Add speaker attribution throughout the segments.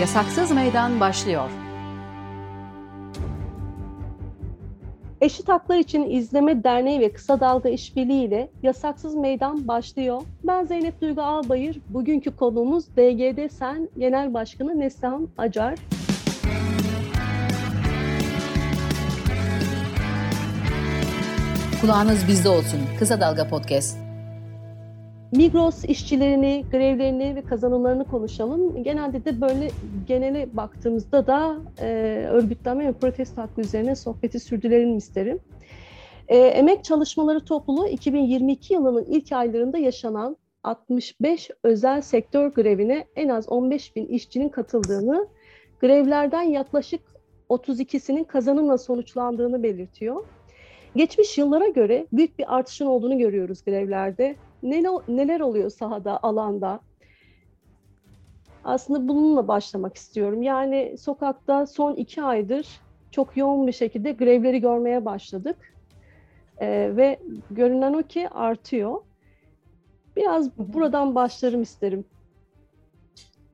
Speaker 1: Yasaksız Meydan başlıyor.
Speaker 2: Eşit Haklar İçin İzleme Derneği ve Kısa Dalga İşbirliği ile Yasaksız Meydan başlıyor. Ben Zeynep Duygu Albayır. Bugünkü konuğumuz DGD Sen Genel Başkanı Neslihan Acar.
Speaker 1: Kulağınız bizde olsun. Kısa Dalga Podcast.
Speaker 2: Migros işçilerini, grevlerini ve kazanımlarını konuşalım. Genelde de böyle genele baktığımızda da e, örgütlenme ve protesto hakkı üzerine sohbeti sürdürelim isterim. E, Emek Çalışmaları Topluluğu 2022 yılının ilk aylarında yaşanan 65 özel sektör grevine en az 15 bin işçinin katıldığını, grevlerden yaklaşık 32'sinin kazanımla sonuçlandığını belirtiyor. Geçmiş yıllara göre büyük bir artışın olduğunu görüyoruz grevlerde neler, neler oluyor sahada, alanda? Aslında bununla başlamak istiyorum. Yani sokakta son iki aydır çok yoğun bir şekilde grevleri görmeye başladık. Ee, ve görünen o ki artıyor. Biraz buradan başlarım isterim.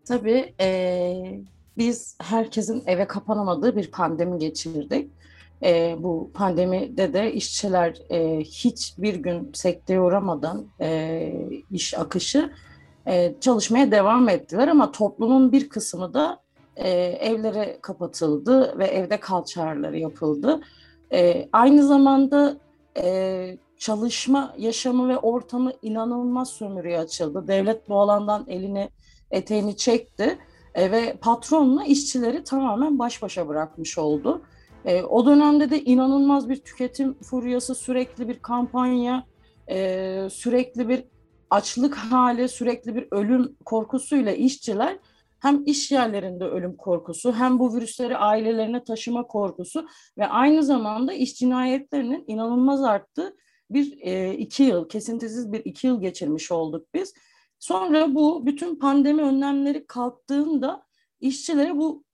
Speaker 3: Tabii e, biz herkesin eve kapanamadığı bir pandemi geçirdik. E, bu pandemide de işçiler e, hiçbir gün sekteye uğramadan e, iş akışı e, çalışmaya devam ettiler ama toplumun bir kısmı da e, evlere kapatıldı ve evde kal çağrıları yapıldı. E, aynı zamanda e, çalışma yaşamı ve ortamı inanılmaz sömürüye açıldı. Devlet bu alandan elini eteğini çekti e, ve patronla işçileri tamamen baş başa bırakmış oldu. E, o dönemde de inanılmaz bir tüketim furyası, sürekli bir kampanya, e, sürekli bir açlık hali, sürekli bir ölüm korkusuyla işçiler hem iş yerlerinde ölüm korkusu hem bu virüsleri ailelerine taşıma korkusu ve aynı zamanda iş cinayetlerinin inanılmaz arttığı bir e, iki yıl, kesintisiz bir iki yıl geçirmiş olduk biz. Sonra bu bütün pandemi önlemleri kalktığında işçilere bu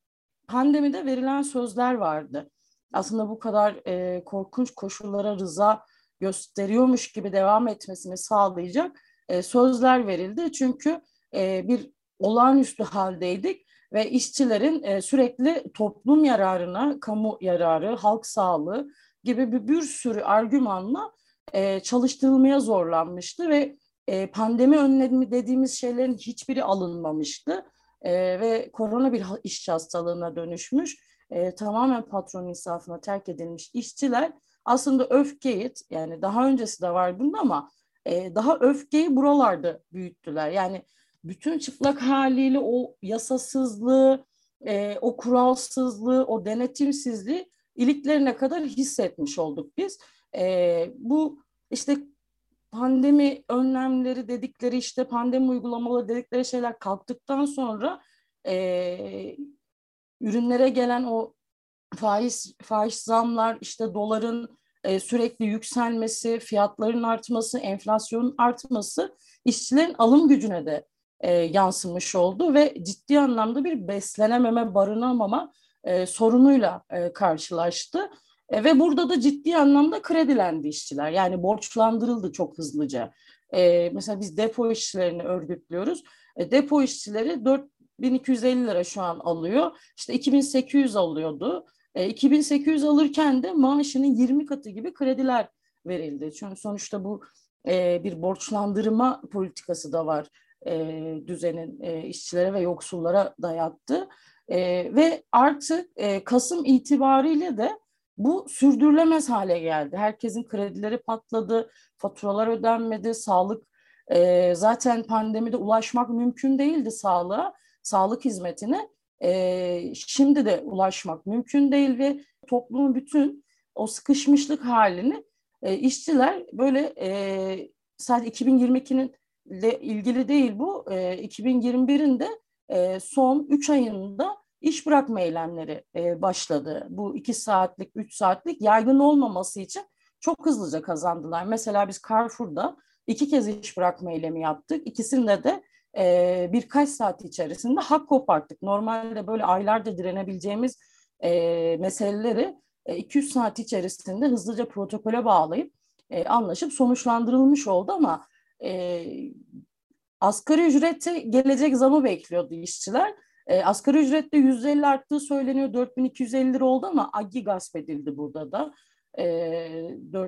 Speaker 3: pandemide verilen sözler vardı aslında bu kadar e, korkunç koşullara rıza gösteriyormuş gibi devam etmesini sağlayacak e, sözler verildi. Çünkü e, bir olağanüstü haldeydik ve işçilerin e, sürekli toplum yararına, kamu yararı, halk sağlığı gibi bir, bir sürü argümanla e, çalıştırılmaya zorlanmıştı ve e, pandemi önlemi dediğimiz şeylerin hiçbiri alınmamıştı e, ve korona bir işçi hastalığına dönüşmüş e, tamamen patron insafına terk edilmiş işçiler aslında öfkeyi yani daha öncesi de var bunda ama e, daha öfkeyi buralarda büyüttüler. Yani bütün çıplak haliyle o yasasızlığı, e, o kuralsızlığı, o denetimsizliği iliklerine kadar hissetmiş olduk biz. E, bu işte pandemi önlemleri dedikleri işte pandemi uygulamaları dedikleri şeyler kalktıktan sonra e, ürünlere gelen o faiz faiz zamlar, işte doların e, sürekli yükselmesi, fiyatların artması, enflasyonun artması işçilerin alım gücüne de e, yansımış oldu ve ciddi anlamda bir beslenememe, barınamama e, sorunuyla e, karşılaştı. E, ve burada da ciddi anlamda kredilendi işçiler. Yani borçlandırıldı çok hızlıca. E, mesela biz depo işçilerini örgütlüyoruz. E, depo işçileri 4 1250 lira şu an alıyor. İşte 2800 alıyordu. E, 2800 alırken de maaşının 20 katı gibi krediler verildi. Çünkü sonuçta bu e, bir borçlandırma politikası da var e, düzenin e, işçilere ve yoksullara dayattı. E, ve artık e, Kasım itibariyle de bu sürdürülemez hale geldi. Herkesin kredileri patladı, faturalar ödenmedi, sağlık e, zaten pandemide ulaşmak mümkün değildi sağlığa sağlık hizmetine e, şimdi de ulaşmak mümkün değil ve toplumun bütün o sıkışmışlık halini e, işçiler böyle e, sadece 2022'nin ile ilgili değil bu e, 2021'in de e, son 3 ayında iş bırakma eylemleri e, başladı. Bu 2 saatlik, 3 saatlik yaygın olmaması için çok hızlıca kazandılar. Mesela biz Carrefour'da iki kez iş bırakma eylemi yaptık. İkisinde de e, birkaç saat içerisinde hak koparttık. Normalde böyle aylarda direnebileceğimiz e, meseleleri e, 200 saat içerisinde hızlıca protokole bağlayıp e, anlaşıp sonuçlandırılmış oldu ama e, asgari ücrete gelecek zamı bekliyordu işçiler. E, asgari ücrette %50 arttığı söyleniyor. 4250 lira oldu ama AGİ gasp edildi burada da. E,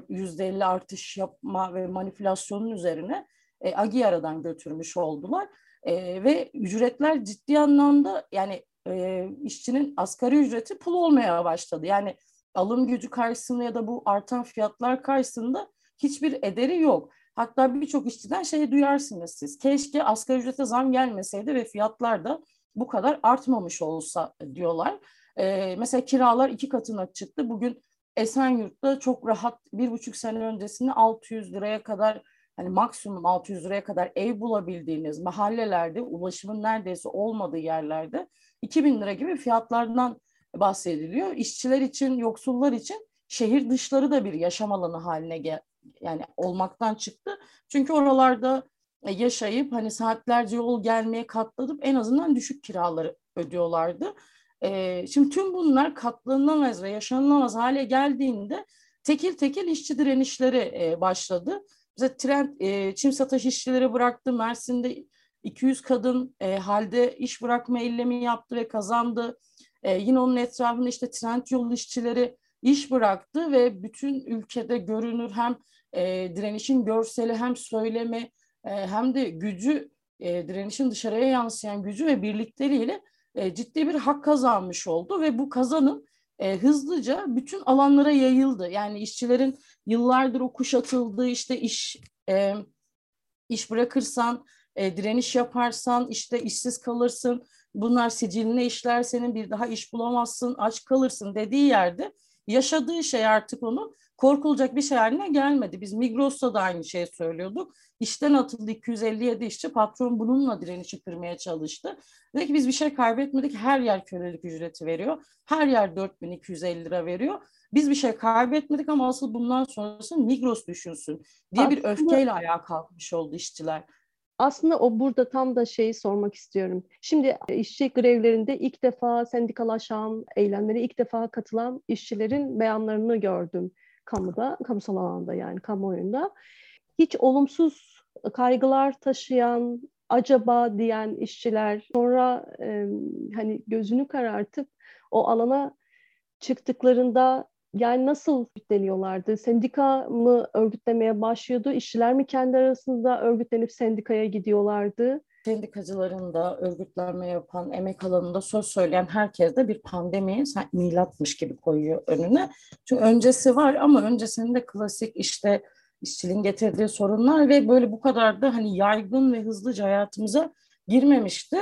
Speaker 3: %50 artış yapma ve manipülasyonun üzerine e, AGİ aradan götürmüş oldular. E, ve ücretler ciddi anlamda yani e, işçinin asgari ücreti pul olmaya başladı. Yani alım gücü karşısında ya da bu artan fiyatlar karşısında hiçbir ederi yok. Hatta birçok işçiden şeyi duyarsınız siz. Keşke asgari ücrete zam gelmeseydi ve fiyatlar da bu kadar artmamış olsa diyorlar. Ee, mesela kiralar iki katına çıktı. Bugün Esenyurt'ta çok rahat bir buçuk sene öncesinde 600 liraya kadar hani maksimum 600 liraya kadar ev bulabildiğiniz mahallelerde ulaşımın neredeyse olmadığı yerlerde 2000 lira gibi fiyatlardan bahsediliyor. İşçiler için, yoksullar için şehir dışları da bir yaşam alanı haline gel yani olmaktan çıktı. Çünkü oralarda e, yaşayıp hani saatlerce yol gelmeye katladıp en azından düşük kiraları ödüyorlardı. E, şimdi tüm bunlar katlanılamaz ve yaşanılamaz hale geldiğinde tekil tekil işçi direnişleri e, başladı. Bize trend e, çim satış işçileri bıraktı. Mersin'de 200 kadın e, halde iş bırakma eylemi yaptı ve kazandı. E, yine onun etrafında işte trend yol işçileri iş bıraktı ve bütün ülkede görünür hem e, direnişin görseli hem söylemi e, hem de gücü e, direnişin dışarıya yansıyan gücü ve birlikleriyle e, ciddi bir hak kazanmış oldu ve bu kazanım e, hızlıca bütün alanlara yayıldı. Yani işçilerin yıllardır o kuşatıldığı işte iş e, iş bırakırsan e, direniş yaparsan işte işsiz kalırsın bunlar siciline işler senin bir daha iş bulamazsın aç kalırsın dediği yerde yaşadığı şey artık onu korkulacak bir şey haline gelmedi. Biz Migros'ta da aynı şeyi söylüyorduk. İşten atıldı 257 işçi patron bununla direnişi kırmaya çalıştı. Dedi ki biz bir şey kaybetmedik her yer kölelik ücreti veriyor. Her yer 4250 lira veriyor. Biz bir şey kaybetmedik ama asıl bundan sonrası Migros düşünsün diye bir öfkeyle ayağa kalkmış oldu işçiler.
Speaker 2: Aslında o burada tam da şeyi sormak istiyorum. Şimdi e, işçi grevlerinde ilk defa sendikalaşan, eylemlere ilk defa katılan işçilerin beyanlarını gördüm kamuda, kamusal alanda yani kamuoyunda. Hiç olumsuz kaygılar taşıyan, acaba diyen işçiler sonra e, hani gözünü karartıp o alana çıktıklarında yani nasıl örgütleniyorlardı? Sendika mı örgütlemeye başlıyordu? İşçiler mi kendi arasında örgütlenip sendikaya gidiyorlardı?
Speaker 3: Sendikacıların da örgütlenme yapan, emek alanında söz söyleyen herkes de bir pandemiyi milatmış gibi koyuyor önüne. Çünkü öncesi var ama öncesinde klasik işte işçiliğin getirdiği sorunlar ve böyle bu kadar da hani yaygın ve hızlıca hayatımıza girmemişti.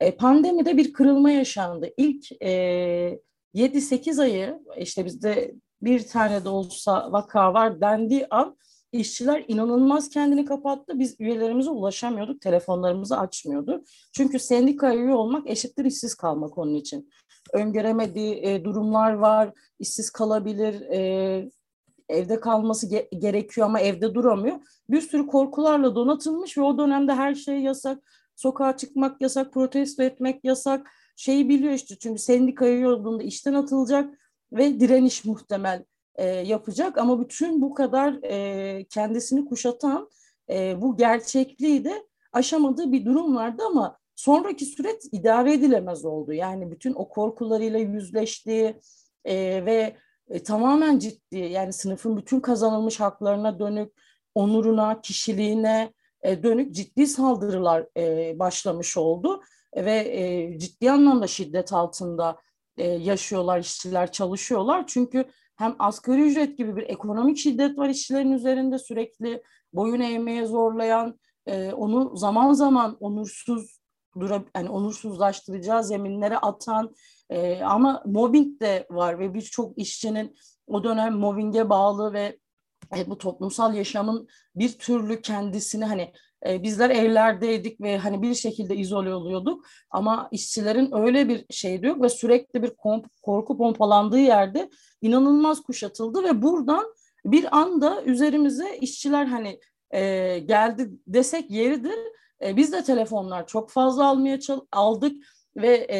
Speaker 3: E, pandemide bir kırılma yaşandı. İlk e, 7-8 ayı işte bizde bir tane de olsa vaka var dendiği an işçiler inanılmaz kendini kapattı. Biz üyelerimize ulaşamıyorduk, telefonlarımızı açmıyordu. Çünkü sendika üye olmak eşittir işsiz kalmak onun için. Öngöremediği e, durumlar var, işsiz kalabilir, e, evde kalması ge- gerekiyor ama evde duramıyor. Bir sürü korkularla donatılmış ve o dönemde her şey yasak. Sokağa çıkmak yasak, protesto etmek yasak şeyi biliyor işte çünkü sendikaya yolunda işten atılacak ve direniş muhtemel e, yapacak ama bütün bu kadar e, kendisini kuşatan e, bu gerçekliği de aşamadığı bir durum vardı ama sonraki süreç idare edilemez oldu. Yani bütün o korkularıyla yüzleşti e, ve e, tamamen ciddi yani sınıfın bütün kazanılmış haklarına dönük onuruna, kişiliğine e, dönük ciddi saldırılar e, başlamış oldu ve e, ciddi anlamda şiddet altında e, yaşıyorlar işçiler, çalışıyorlar. Çünkü hem asgari ücret gibi bir ekonomik şiddet var işçilerin üzerinde sürekli boyun eğmeye zorlayan, e, onu zaman zaman onursuz dura, yani onursuzlaştıracağı zeminlere atan e, ama mobbing de var ve birçok işçinin o dönem mobbinge bağlı ve e, bu toplumsal yaşamın bir türlü kendisini hani e, bizler evlerdeydik ve hani bir şekilde izole oluyorduk ama işçilerin öyle bir şeydi yok ve sürekli bir korku pompalandığı yerde inanılmaz kuşatıldı ve buradan bir anda üzerimize işçiler hani e, geldi desek yeridir. E, biz de telefonlar çok fazla almaya aldık ve e,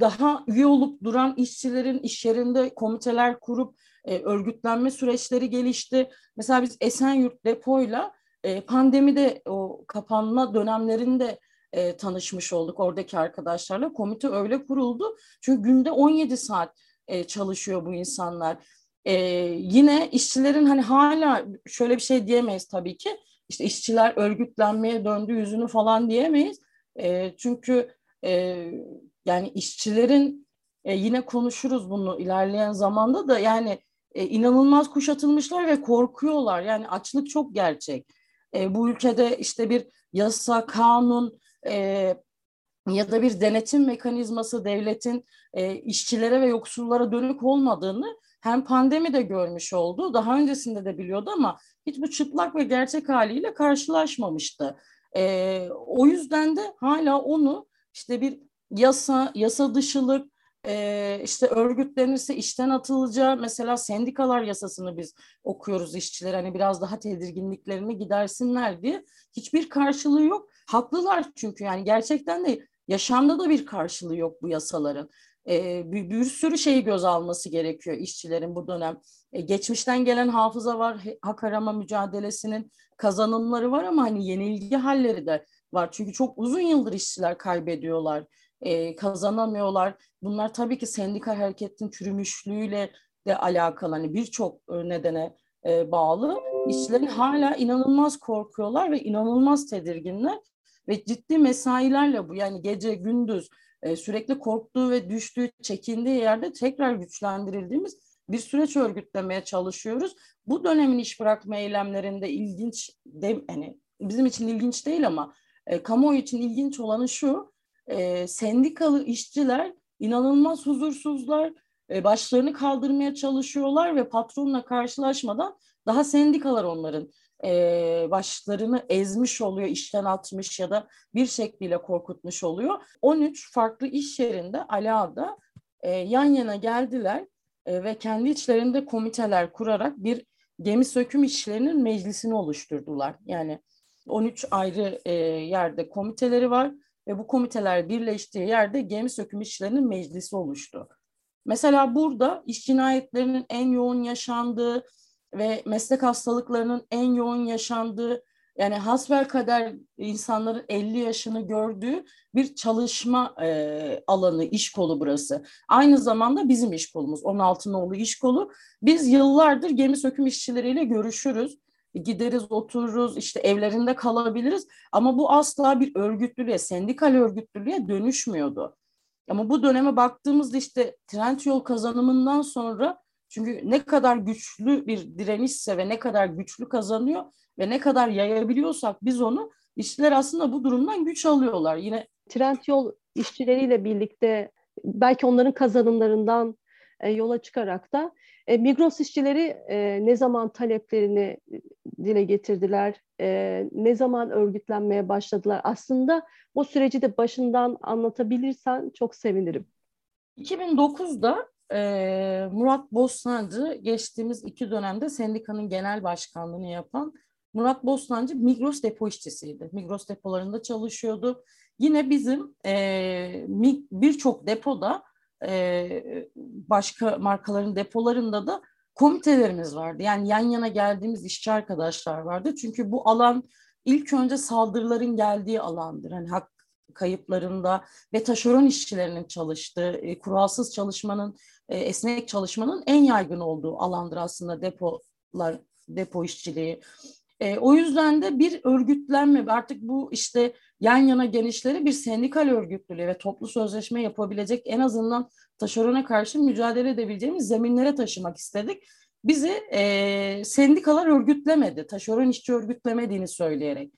Speaker 3: daha üye olup duran işçilerin iş yerinde komiteler kurup e, örgütlenme süreçleri gelişti. Mesela biz Esenyurt depoyla e, pandemide o kapanma dönemlerinde e, tanışmış olduk oradaki arkadaşlarla. Komite öyle kuruldu. Çünkü günde 17 saat e, çalışıyor bu insanlar. E, yine işçilerin hani hala şöyle bir şey diyemeyiz tabii ki. İşte işçiler örgütlenmeye döndü yüzünü falan diyemeyiz. E, çünkü e, yani işçilerin e, yine konuşuruz bunu ilerleyen zamanda da yani e, inanılmaz kuşatılmışlar ve korkuyorlar. Yani açlık çok gerçek. E, bu ülkede işte bir yasa, kanun e, ya da bir denetim mekanizması devletin e, işçilere ve yoksullara dönük olmadığını hem pandemi de görmüş oldu. Daha öncesinde de biliyordu ama hiç bu çıplak ve gerçek haliyle karşılaşmamıştı. E, o yüzden de hala onu işte bir yasa, yasa dışılık, e, işte örgütlenirse işten atılacağı mesela sendikalar yasasını biz okuyoruz işçiler hani biraz daha tedirginliklerini gidersinler diye hiçbir karşılığı yok. Haklılar çünkü yani gerçekten de yaşamda da bir karşılığı yok bu yasaların. E, bir, bir sürü şeyi göz alması gerekiyor işçilerin bu dönem. E, geçmişten gelen hafıza var, hak arama mücadelesinin kazanımları var ama hani yenilgi halleri de var. Çünkü çok uzun yıldır işçiler kaybediyorlar e, kazanamıyorlar. Bunlar tabii ki sendika hareketin çürümüşlüğüyle de alakalı hani birçok e, nedene e, bağlı. İşçilerin hala inanılmaz korkuyorlar ve inanılmaz tedirginler ve ciddi mesailerle bu yani gece gündüz e, sürekli korktuğu ve düştüğü, çekindiği yerde tekrar güçlendirildiğimiz bir süreç örgütlemeye çalışıyoruz. Bu dönemin iş bırakma eylemlerinde ilginç, de, yani bizim için ilginç değil ama e, kamuoyu için ilginç olanı şu, e, sendikalı işçiler inanılmaz huzursuzlar, e, başlarını kaldırmaya çalışıyorlar ve patronla karşılaşmadan daha sendikalar onların e, başlarını ezmiş oluyor, işten atmış ya da bir şekliyle korkutmuş oluyor. 13 farklı iş yerinde Ala'da e, yan yana geldiler ve kendi içlerinde komiteler kurarak bir gemi söküm işçilerinin meclisini oluşturdular. Yani 13 ayrı yerde komiteleri var ve bu komiteler birleştiği yerde gemi söküm işçilerinin meclisi oluştu. Mesela burada iş cinayetlerinin en yoğun yaşandığı ve meslek hastalıklarının en yoğun yaşandığı yani hasbel kader insanların 50 yaşını gördüğü bir çalışma e, alanı, iş kolu burası. Aynı zamanda bizim iş kolumuz, 16 nolu iş kolu. Biz yıllardır gemi söküm işçileriyle görüşürüz gideriz otururuz işte evlerinde kalabiliriz ama bu asla bir örgütlülüğe sendikal örgütlülüğe dönüşmüyordu. Ama bu döneme baktığımızda işte trend yol kazanımından sonra çünkü ne kadar güçlü bir direnişse ve ne kadar güçlü kazanıyor ve ne kadar yayabiliyorsak biz onu işçiler aslında bu durumdan güç alıyorlar. Yine
Speaker 2: trend yol işçileriyle birlikte belki onların kazanımlarından e, yola çıkarak da e, Migros işçileri e, ne zaman taleplerini dile getirdiler, e, ne zaman örgütlenmeye başladılar? Aslında o süreci de başından anlatabilirsen çok sevinirim.
Speaker 3: 2009'da e, Murat Bostancı geçtiğimiz iki dönemde sendikanın genel başkanlığını yapan Murat Bostancı Migros depo işçisiydi. Migros depolarında çalışıyordu. Yine bizim e, birçok depoda e, başka markaların depolarında da komitelerimiz vardı. Yani yan yana geldiğimiz işçi arkadaşlar vardı. Çünkü bu alan ilk önce saldırıların geldiği alandır. Hani hak kayıplarında ve taşeron işçilerinin çalıştığı, e, kuralsız çalışmanın, e, esnek çalışmanın en yaygın olduğu alandır aslında depolar, depo işçiliği. E, o yüzden de bir örgütlenme artık bu işte yan yana genişleri bir sendikal örgütlülüğü ve toplu sözleşme yapabilecek en azından taşerona karşı mücadele edebileceğimiz zeminlere taşımak istedik. Bizi e, sendikalar örgütlemedi, taşeron işçi örgütlemediğini söyleyerek.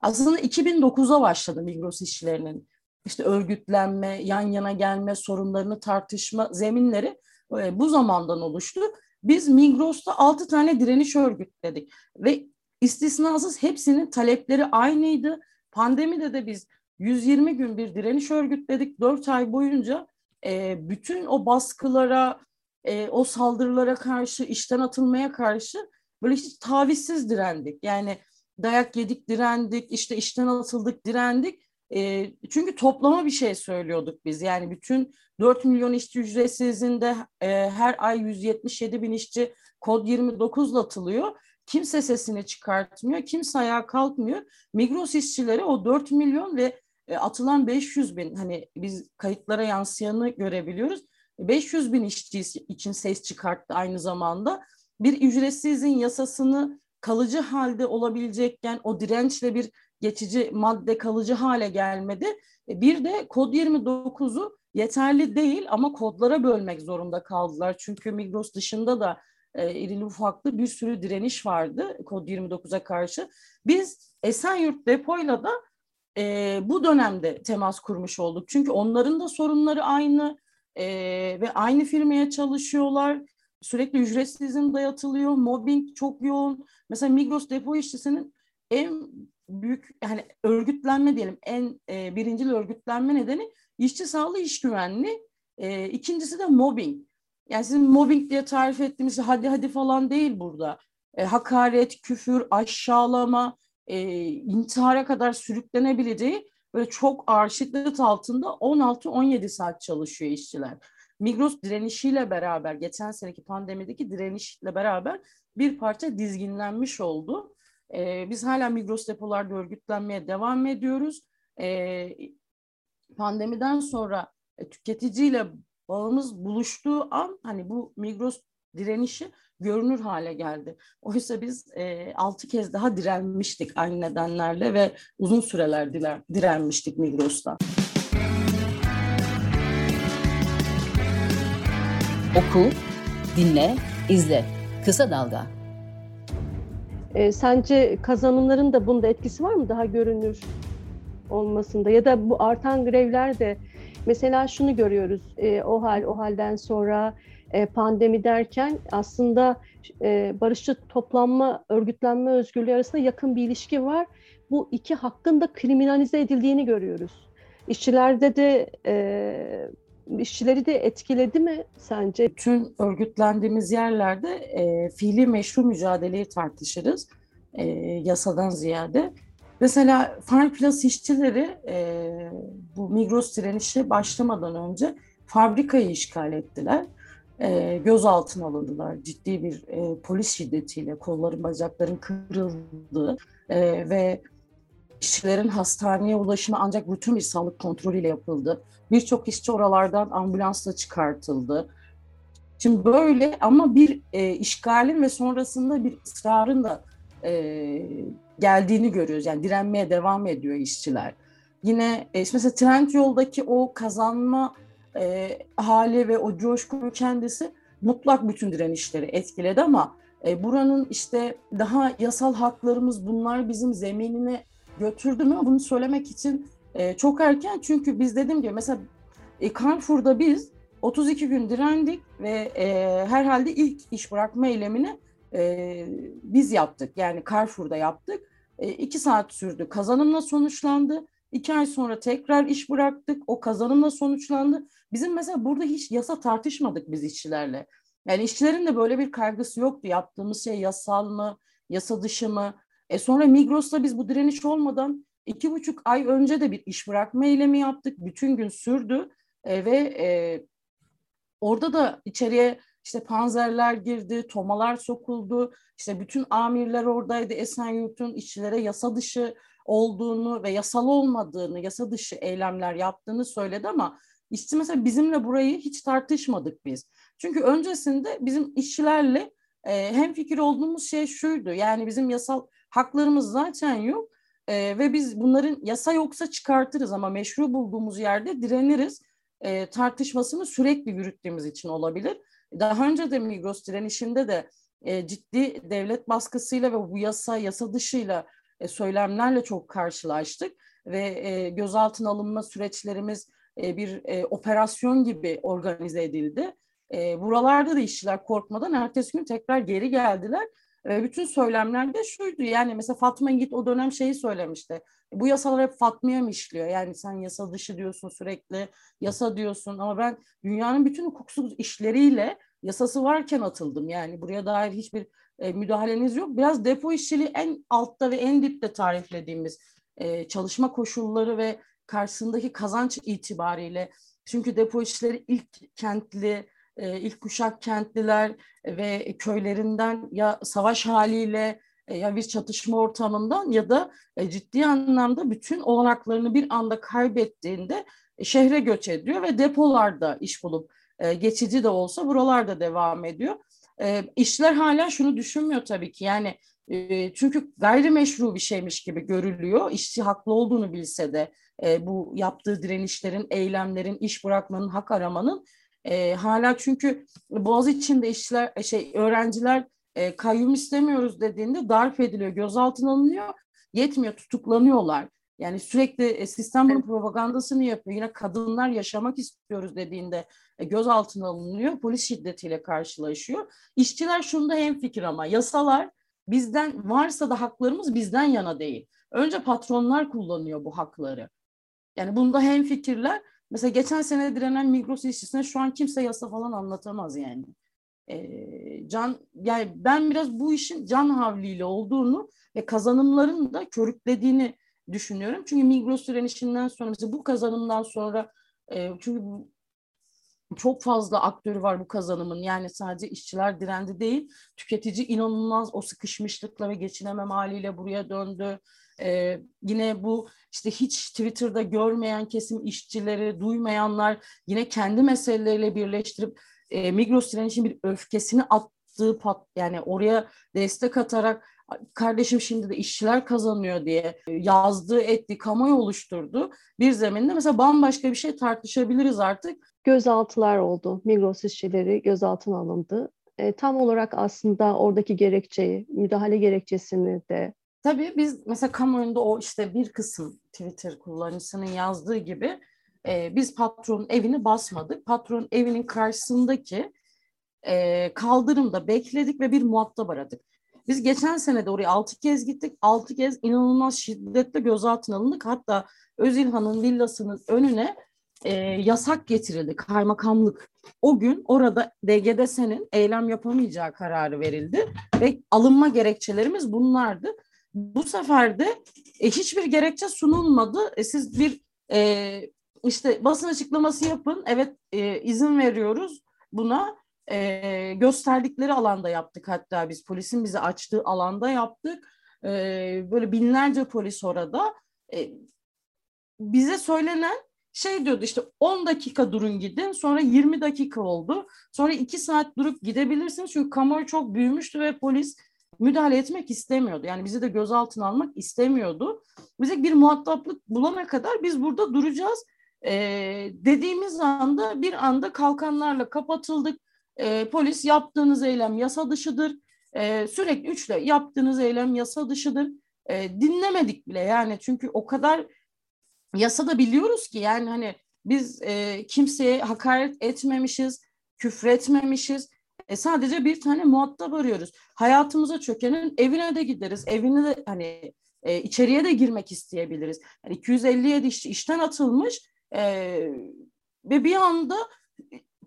Speaker 3: Aslında 2009'a başladı Migros işçilerinin işte örgütlenme, yan yana gelme, sorunlarını tartışma zeminleri e, bu zamandan oluştu. Biz Migros'ta 6 tane direniş örgütledik ve istisnasız hepsinin talepleri aynıydı. Pandemide de biz 120 gün bir direniş örgütledik. 4 ay boyunca e, bütün o baskılara, e, o saldırılara karşı, işten atılmaya karşı böyle hiç tavizsiz direndik. Yani dayak yedik, direndik, işte işten atıldık, direndik. E, çünkü toplama bir şey söylüyorduk biz. Yani bütün 4 milyon işçi ücretsizinde e, her ay 177 bin işçi kod 29 atılıyor. Kimse sesini çıkartmıyor, kimse ayağa kalkmıyor. Migros işçileri o 4 milyon ve e, atılan 500 bin hani biz kayıtlara yansıyanı görebiliyoruz. 500 bin işçi için ses çıkarttı aynı zamanda. Bir ücretsizin yasasını kalıcı halde olabilecekken o dirençle bir geçici madde kalıcı hale gelmedi. E, bir de kod 29'u yeterli değil ama kodlara bölmek zorunda kaldılar. Çünkü Migros dışında da e, irili ufaklı bir sürü direniş vardı kod 29'a karşı. Biz Esenyurt depoyla da e, bu dönemde temas kurmuş olduk. Çünkü onların da sorunları aynı e, ve aynı firmaya çalışıyorlar. Sürekli ücretsiz dayatılıyor, mobbing çok yoğun. Mesela Migros depo işçisinin en büyük yani örgütlenme diyelim en e, birincil örgütlenme nedeni işçi sağlığı iş güvenliği. E, ikincisi de mobbing. Yani sizin mobbing diye tarif ettiğimiz hadi hadi falan değil burada. E, hakaret, küfür, aşağılama, e, intihara kadar sürüklenebileceği böyle çok ağır şiddet altında 16-17 saat çalışıyor işçiler. Migros direnişiyle beraber, geçen seneki pandemideki direnişle beraber bir parça dizginlenmiş oldu. E, biz hala Migros depolarda örgütlenmeye devam ediyoruz. E, pandemiden sonra e, tüketiciyle bağımız buluştuğu an hani bu Migros direnişi görünür hale geldi. Oysa biz e, altı kez daha direnmiştik aynı nedenlerle ve uzun süreler diler, direnmiştik Migros'ta.
Speaker 1: Oku, dinle, izle. Kısa Dalga.
Speaker 2: E, sence kazanımların da bunda etkisi var mı daha görünür olmasında ya da bu artan grevler de mesela şunu görüyoruz e, o hal o halden sonra e, pandemi derken aslında e, barışçı toplanma, örgütlenme özgürlüğü arasında yakın bir ilişki var. Bu iki hakkın da kriminalize edildiğini görüyoruz. İşçilerde de e, işçileri de etkiledi mi sence?
Speaker 3: Tüm örgütlendiğimiz yerlerde e, fiili meşru mücadeleyi tartışırız e, yasadan ziyade. Mesela Farplas işçileri e, bu Migros direnişi başlamadan önce fabrikayı işgal ettiler e, gözaltına alındılar. Ciddi bir e, polis şiddetiyle kolların bacakların kırıldı e, ve kişilerin hastaneye ulaşımı ancak bütün bir sağlık kontrolüyle yapıldı. Birçok işçi oralardan ambulansla çıkartıldı. Şimdi böyle ama bir e, işgalin ve sonrasında bir ısrarın da e, geldiğini görüyoruz. Yani direnmeye devam ediyor işçiler. Yine e, mesela Trendyol'daki o kazanma e, hali ve o coşkunun kendisi mutlak bütün direnişleri etkiledi ama e, buranın işte daha yasal haklarımız bunlar bizim zeminine götürdü mü bunu söylemek için e, çok erken çünkü biz dedim ki mesela e, biz 32 gün direndik ve e, herhalde ilk iş bırakma eylemini e, biz yaptık yani Carrefour'da yaptık. E, iki saat sürdü kazanımla sonuçlandı. İki ay sonra tekrar iş bıraktık. O kazanımla sonuçlandı. Bizim mesela burada hiç yasa tartışmadık biz işçilerle. Yani işçilerin de böyle bir kaygısı yoktu. Yaptığımız şey yasal mı, yasa dışı mı? E sonra Migros'ta biz bu direniş olmadan iki buçuk ay önce de bir iş bırakma eylemi yaptık. Bütün gün sürdü e, ve e, orada da içeriye işte panzerler girdi, tomalar sokuldu. İşte bütün amirler oradaydı. Esenyurt'un işçilere yasa dışı olduğunu ve yasal olmadığını, yasa dışı eylemler yaptığını söyledi ama işçi mesela bizimle burayı hiç tartışmadık biz. Çünkü öncesinde bizim işçilerle e, hem fikir olduğumuz şey şuydu. Yani bizim yasal haklarımız zaten yok e, ve biz bunların yasa yoksa çıkartırız ama meşru bulduğumuz yerde direniriz. E, tartışmasını sürekli yürüttüğümüz için olabilir. Daha önce de Migros direnişinde de e, ciddi devlet baskısıyla ve bu yasa, yasa dışıyla e, söylemlerle çok karşılaştık ve e, gözaltına alınma süreçlerimiz e, bir e, operasyon gibi organize edildi. E, buralarda da işçiler korkmadan ertesi gün tekrar geri geldiler. Bütün söylemlerde şuydu yani mesela Fatma Yiğit o dönem şeyi söylemişti. Bu yasalar hep Fatma'ya mı işliyor? Yani sen yasa dışı diyorsun sürekli, yasa diyorsun ama ben dünyanın bütün hukuksuz işleriyle yasası varken atıldım. Yani buraya dair hiçbir e, müdahaleniz yok. Biraz depo işçiliği en altta ve en dipte tariflediğimiz e, çalışma koşulları ve karşısındaki kazanç itibariyle çünkü depo işçileri ilk kentli, e, ilk kuşak kentliler ve köylerinden ya savaş haliyle e, ya bir çatışma ortamından ya da e, ciddi anlamda bütün olanaklarını bir anda kaybettiğinde e, şehre göç ediyor ve depolarda iş bulup geçici de olsa buralarda devam ediyor. İşçiler hala şunu düşünmüyor tabii ki yani çünkü gayrimeşru bir şeymiş gibi görülüyor. İşçi haklı olduğunu bilse de bu yaptığı direnişlerin, eylemlerin, iş bırakmanın, hak aramanın e, hala çünkü Boğaz içinde işçiler, e, şey öğrenciler e, kayyum istemiyoruz dediğinde darp ediliyor, gözaltına alınıyor, yetmiyor, tutuklanıyorlar. Yani sürekli e, sistem bunun propagandasını yapıyor. Yine kadınlar yaşamak istiyoruz dediğinde e, gözaltına alınıyor, polis şiddetiyle karşılaşıyor. İşçiler şunda hemfikir ama yasalar bizden varsa da haklarımız bizden yana değil. Önce patronlar kullanıyor bu hakları. Yani bunda hem fikirler. Mesela geçen sene direnen Migros işçisine şu an kimse yasa falan anlatamaz yani. E, can yani ben biraz bu işin can havliyle olduğunu ve kazanımların da körüklediğini düşünüyorum. Çünkü Migros direnişinden sonra mesela bu kazanımdan sonra e, çünkü çok fazla aktörü var bu kazanımın. Yani sadece işçiler direndi değil, tüketici inanılmaz o sıkışmışlıkla ve geçinemem haliyle buraya döndü. Ee, yine bu işte hiç Twitter'da görmeyen kesim işçileri, duymayanlar yine kendi meseleleriyle birleştirip e, Migros direnişin bir öfkesini attığı pat, yani oraya destek atarak kardeşim şimdi de işçiler kazanıyor diye yazdığı, ettiği, kamuoyu oluşturdu. Bir zeminde mesela bambaşka bir şey tartışabiliriz artık.
Speaker 2: Gözaltılar oldu. Migros işçileri gözaltına alındı. E, tam olarak aslında oradaki gerekçeyi, müdahale gerekçesini de
Speaker 3: Tabii biz mesela kamuoyunda o işte bir kısım Twitter kullanıcısının yazdığı gibi e, biz patronun evini basmadık. Patronun evinin karşısındaki e, kaldırımda bekledik ve bir muhatap aradık. Biz geçen sene de oraya altı kez gittik. Altı kez inanılmaz şiddetle gözaltına alındık. Hatta Özilhan'ın villasının önüne e, yasak getirildi kaymakamlık. O gün orada DGDS'nin eylem yapamayacağı kararı verildi ve alınma gerekçelerimiz bunlardı. Bu sefer de e, hiçbir gerekçe sunulmadı. E, siz bir e, işte basın açıklaması yapın. Evet e, izin veriyoruz buna. E, gösterdikleri alanda yaptık hatta biz polisin bizi açtığı alanda yaptık. E, böyle binlerce polis orada. E, bize söylenen şey diyordu işte 10 dakika durun gidin sonra 20 dakika oldu. Sonra 2 saat durup gidebilirsiniz çünkü kamuoyu çok büyümüştü ve polis müdahale etmek istemiyordu. Yani bizi de gözaltına almak istemiyordu. Bize bir muhataplık bulana kadar biz burada duracağız. Ee, dediğimiz anda bir anda kalkanlarla kapatıldık. Ee, polis yaptığınız eylem yasa dışıdır. Ee, sürekli üçle yaptığınız eylem yasa dışıdır. Ee, dinlemedik bile yani çünkü o kadar yasada biliyoruz ki yani hani biz e, kimseye hakaret etmemişiz, küfretmemişiz. E, sadece bir tane muhatap arıyoruz. Hayatımıza çökenin evine de gideriz. Evine de hani e, içeriye de girmek isteyebiliriz. Yani 257 işçi işten atılmış e, ve bir anda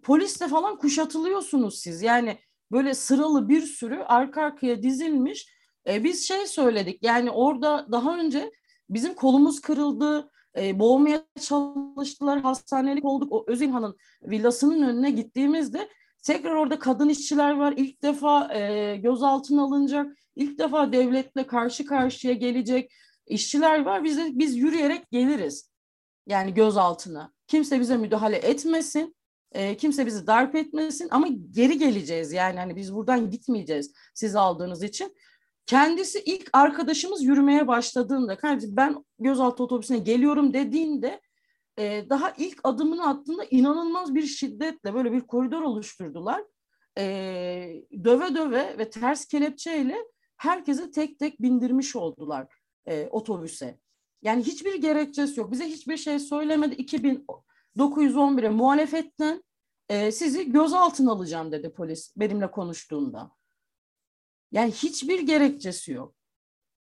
Speaker 3: polisle falan kuşatılıyorsunuz siz. Yani böyle sıralı bir sürü arka arkaya dizilmiş. E, biz şey söyledik yani orada daha önce bizim kolumuz kırıldı, e, boğmaya çalıştılar, hastanelik olduk. O Özilhan'ın villasının önüne gittiğimizde tekrar orada kadın işçiler var. İlk defa e, gözaltına alınacak, ilk defa devletle karşı karşıya gelecek işçiler var. Biz de, biz yürüyerek geliriz. Yani gözaltına. Kimse bize müdahale etmesin. E, kimse bizi darp etmesin ama geri geleceğiz yani hani biz buradan gitmeyeceğiz siz aldığınız için. Kendisi ilk arkadaşımız yürümeye başladığında, kardeşim ben gözaltı otobüsüne geliyorum dediğinde e, daha ilk adımını attığında inanılmaz bir şiddetle böyle bir koridor oluşturdular. E, döve döve ve ters kelepçeyle herkesi tek tek bindirmiş oldular e, otobüse. Yani hiçbir gerekçesi yok. Bize hiçbir şey söylemedi. 2911'e muhalefetten e, sizi gözaltına alacağım dedi polis benimle konuştuğunda. Yani hiçbir gerekçesi yok.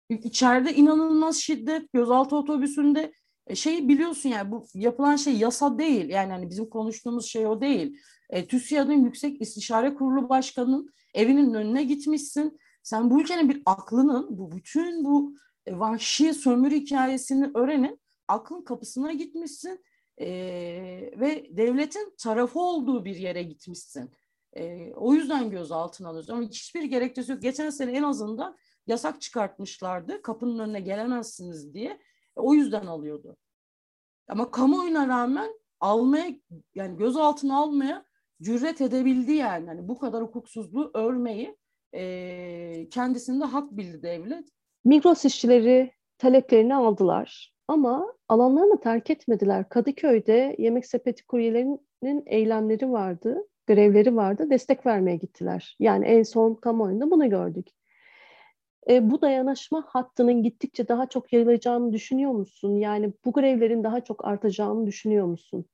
Speaker 3: İçeride inanılmaz şiddet, gözaltı otobüsünde e, şey biliyorsun yani bu yapılan şey yasa değil. Yani hani bizim konuştuğumuz şey o değil. E, TÜSİAD'ın Yüksek İstişare Kurulu Başkanı'nın evinin önüne gitmişsin. Sen bu ülkenin bir aklının, bu bütün bu e, vahşi sömürü hikayesini öğrenin, aklın kapısına gitmişsin e, ve devletin tarafı olduğu bir yere gitmişsin. E, o yüzden gözaltına alıyoruz. Ama hiçbir gerekçesi yok. Geçen sene en azından yasak çıkartmışlardı. Kapının önüne gelemezsiniz diye. O yüzden alıyordu. Ama kamuoyuna rağmen almaya yani gözaltına almaya cüret edebildi yani. Hani bu kadar hukuksuzluğu örmeyi e, kendisinde hak bildi devlet.
Speaker 2: Migros işçileri taleplerini aldılar ama alanlarını terk etmediler. Kadıköy'de yemek sepeti kuryelerinin eylemleri vardı, grevleri vardı, destek vermeye gittiler. Yani en son kamuoyunda bunu gördük. E, bu dayanışma hattının gittikçe daha çok yayılacağını düşünüyor musun? Yani bu grevlerin daha çok artacağını düşünüyor musun?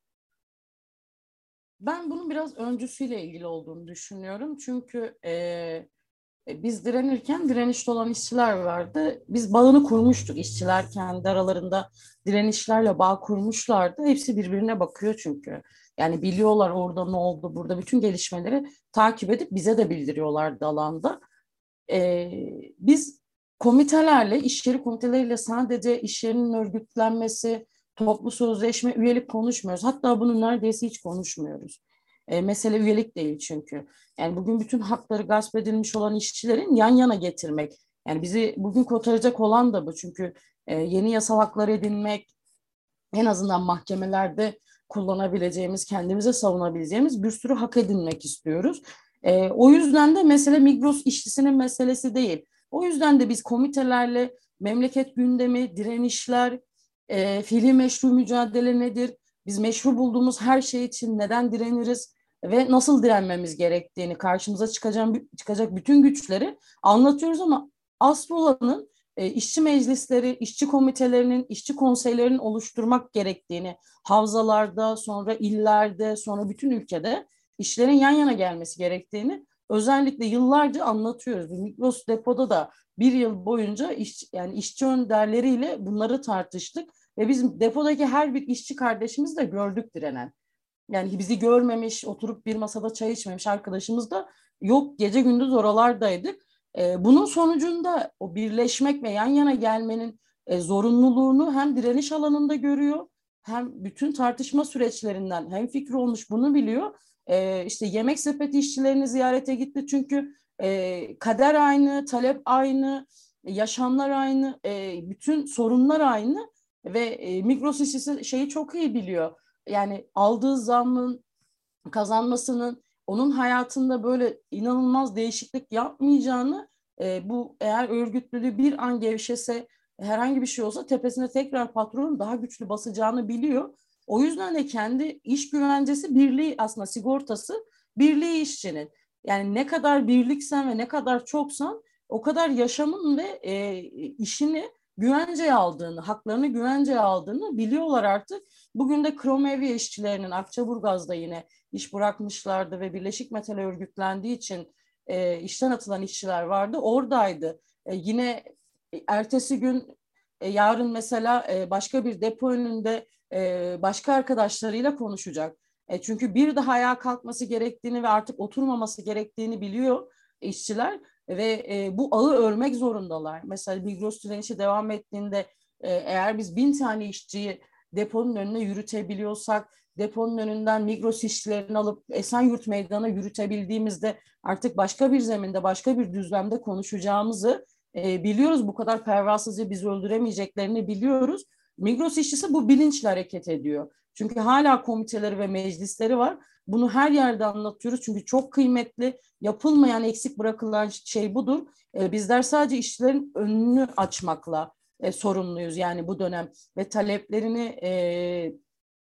Speaker 3: Ben bunun biraz öncüsüyle ilgili olduğunu düşünüyorum. Çünkü e, biz direnirken direnişte olan işçiler vardı. Biz bağını kurmuştuk işçiler kendi aralarında direnişlerle bağ kurmuşlardı. Hepsi birbirine bakıyor çünkü. Yani biliyorlar orada ne oldu, burada bütün gelişmeleri takip edip bize de bildiriyorlardı alanda. Ee, biz komitelerle, iş yeri komiteleriyle sadece iş yerinin örgütlenmesi, toplu sözleşme, üyelik konuşmuyoruz. Hatta bunu neredeyse hiç konuşmuyoruz. E, mesele üyelik değil çünkü. Yani bugün bütün hakları gasp edilmiş olan işçilerin yan yana getirmek. Yani bizi bugün kotaracak olan da bu. Çünkü e, yeni yasal haklar edinmek, en azından mahkemelerde kullanabileceğimiz, kendimize savunabileceğimiz bir sürü hak edinmek istiyoruz. E, o yüzden de mesele Migros işçisinin meselesi değil. O yüzden de biz komitelerle memleket gündemi, direnişler, e, fiili meşru mücadele nedir? Biz meşru bulduğumuz her şey için neden direniriz? ve nasıl direnmemiz gerektiğini karşımıza çıkacak, çıkacak bütün güçleri anlatıyoruz ama asıl olanın e, işçi meclisleri, işçi komitelerinin, işçi konseylerinin oluşturmak gerektiğini havzalarda, sonra illerde, sonra bütün ülkede işlerin yan yana gelmesi gerektiğini özellikle yıllarca anlatıyoruz. Mikros depoda da bir yıl boyunca iş, yani işçi önderleriyle bunları tartıştık ve bizim depodaki her bir işçi kardeşimiz de gördük direnen. Yani bizi görmemiş, oturup bir masada çay içmemiş arkadaşımız da yok. Gece gündüz oralardaydık. E, bunun sonucunda o birleşmek ve yan yana gelmenin e, zorunluluğunu hem direniş alanında görüyor hem bütün tartışma süreçlerinden hem fikri olmuş bunu biliyor. E, işte yemek sepeti işçilerini ziyarete gitti çünkü e, kader aynı, talep aynı, yaşamlar aynı, e, bütün sorunlar aynı ve e, Migros işçisi şeyi çok iyi biliyor yani aldığı zammın kazanmasının onun hayatında böyle inanılmaz değişiklik yapmayacağını e, bu eğer örgütlülüğü bir an gevşese herhangi bir şey olsa tepesine tekrar patronun daha güçlü basacağını biliyor. O yüzden de kendi iş güvencesi birliği aslında sigortası birliği işçinin. Yani ne kadar birliksen ve ne kadar çoksan o kadar yaşamın ve e, işini güvenceye aldığını, haklarını güvenceye aldığını biliyorlar artık. Bugün de Kromevi işçilerinin Akçaburgaz'da yine iş bırakmışlardı ve Birleşik Metal örgütlendiği için e, işten atılan işçiler vardı. Oradaydı. E, yine ertesi gün e, yarın mesela e, başka bir depo önünde e, başka arkadaşlarıyla konuşacak. E, çünkü bir daha ayağa kalkması gerektiğini ve artık oturmaması gerektiğini biliyor işçiler ve e, bu ağı örmek zorundalar. Mesela Migros direnişi devam ettiğinde e, eğer biz bin tane işçiyi deponun önüne yürütebiliyorsak, deponun önünden Migros işçilerini alıp Esenyurt Meydanı'na yürütebildiğimizde artık başka bir zeminde, başka bir düzlemde konuşacağımızı e, biliyoruz. Bu kadar pervasızca bizi öldüremeyeceklerini biliyoruz. Migros işçisi bu bilinçle hareket ediyor. Çünkü hala komiteleri ve meclisleri var. Bunu her yerde anlatıyoruz çünkü çok kıymetli. Yapılmayan, eksik bırakılan şey budur. E, bizler sadece işçilerin önünü açmakla e, sorumluyuz yani bu dönem ve taleplerini e,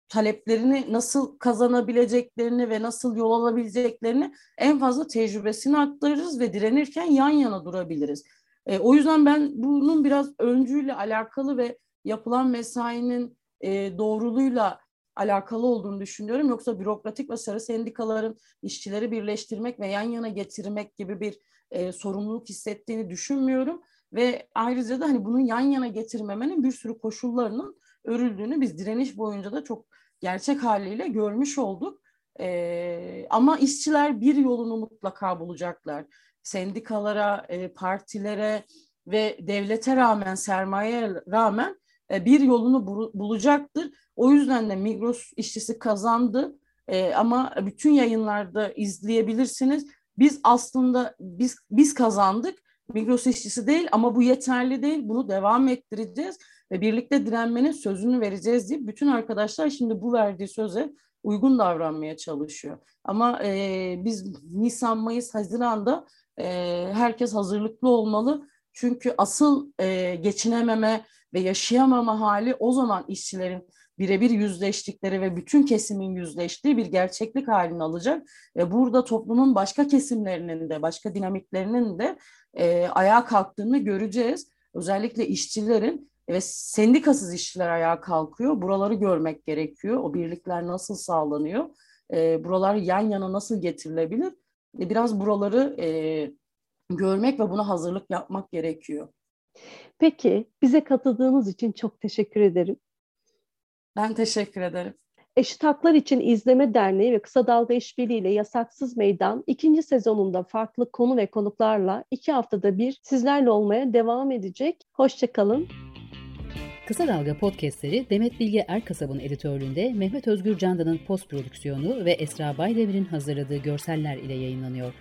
Speaker 3: taleplerini nasıl kazanabileceklerini ve nasıl yol alabileceklerini en fazla tecrübesini aktarırız ve direnirken yan yana durabiliriz. E, o yüzden ben bunun biraz öncüyle alakalı ve yapılan mesainin e, doğruluğuyla alakalı olduğunu düşünüyorum. Yoksa bürokratik ve sarı sendikaların işçileri birleştirmek ve yan yana getirmek gibi bir e, sorumluluk hissettiğini düşünmüyorum. Ve ayrıca da hani bunun yan yana getirmemenin bir sürü koşullarının örüldüğünü biz direniş boyunca da çok gerçek haliyle görmüş olduk. E, ama işçiler bir yolunu mutlaka bulacaklar. Sendikalara, e, partilere ve devlete rağmen, sermayeye rağmen bir yolunu bulacaktır. O yüzden de Migros işçisi kazandı. E, ama bütün yayınlarda izleyebilirsiniz. Biz aslında biz biz kazandık Migros işçisi değil ama bu yeterli değil. Bunu devam ettireceğiz ve birlikte direnmenin sözünü vereceğiz diye bütün arkadaşlar şimdi bu verdiği söze uygun davranmaya çalışıyor. Ama e, biz Nisan, Mayıs, Haziran'da e, herkes hazırlıklı olmalı. Çünkü asıl e, geçinememe ve yaşayamama hali o zaman işçilerin birebir yüzleştikleri ve bütün kesimin yüzleştiği bir gerçeklik halini alacak. Ve burada toplumun başka kesimlerinin de, başka dinamiklerinin de e, ayağa kalktığını göreceğiz. Özellikle işçilerin ve sendikasız işçiler ayağa kalkıyor. Buraları görmek gerekiyor. O birlikler nasıl sağlanıyor? E, buralar yan yana nasıl getirilebilir? E, biraz buraları e, görmek ve buna hazırlık yapmak gerekiyor.
Speaker 2: Peki, bize katıldığınız için çok teşekkür ederim.
Speaker 3: Ben teşekkür ederim.
Speaker 2: Eşit Haklar İçin İzleme Derneği ve Kısa Dalga İşbirliği ile Yasaksız Meydan ikinci sezonunda farklı konu ve konuklarla iki haftada bir sizlerle olmaya devam edecek. Hoşçakalın.
Speaker 1: Kısa Dalga podcastleri Demet Bilge Erkasab'ın editörlüğünde Mehmet Özgür Candan'ın post prodüksiyonu ve Esra Baydemir'in hazırladığı görseller ile yayınlanıyor.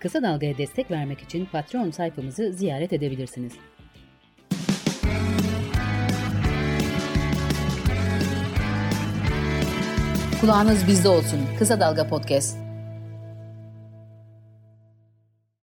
Speaker 1: Kısa Dalga'ya destek vermek için Patreon sayfamızı ziyaret edebilirsiniz. Kulağınız bizde olsun. Kısa Dalga Podcast.